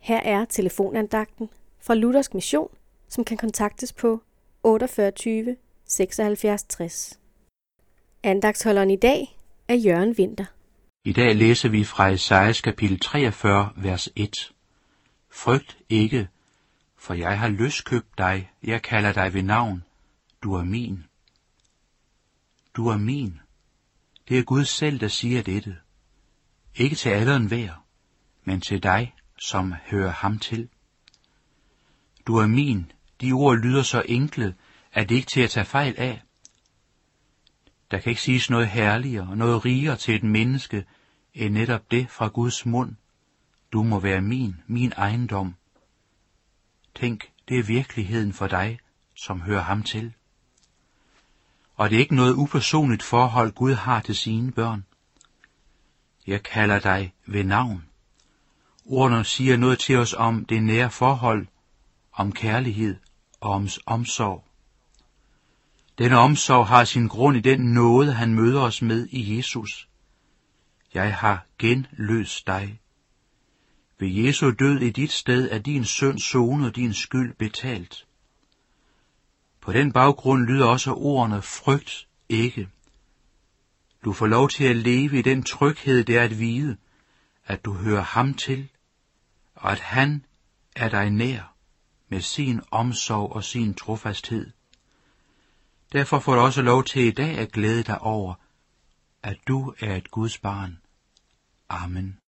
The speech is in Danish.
Her er telefonandagten fra Luthersk Mission, som kan kontaktes på 48 76 60. Andagtsholderen i dag er Jørgen Vinter. I dag læser vi fra Esajas kapitel 43, vers 1. Frygt ikke, for jeg har løskøbt dig, jeg kalder dig ved navn, du er min. Du er min. Det er Gud selv, der siger dette. Ikke til alderen hver, men til dig, som hører ham til. Du er min. De ord lyder så enkle, at det ikke til at tage fejl af. Der kan ikke siges noget herligere, noget rigere til et menneske, end netop det fra Guds mund. Du må være min, min ejendom. Tænk, det er virkeligheden for dig, som hører ham til. Og det er ikke noget upersonligt forhold, Gud har til sine børn. Jeg kalder dig ved navn. Ordene siger noget til os om det nære forhold, om kærlighed og om omsorg. Denne omsorg har sin grund i den nåde, han møder os med i Jesus. Jeg har genløst dig. Ved Jesu død i dit sted er din søn zone og din skyld betalt. På den baggrund lyder også ordene frygt ikke. Du får lov til at leve i den tryghed, det er at vide, at du hører ham til, og at han er dig nær med sin omsorg og sin trofasthed. Derfor får du også lov til i dag at glæde dig over, at du er et Guds barn. Amen.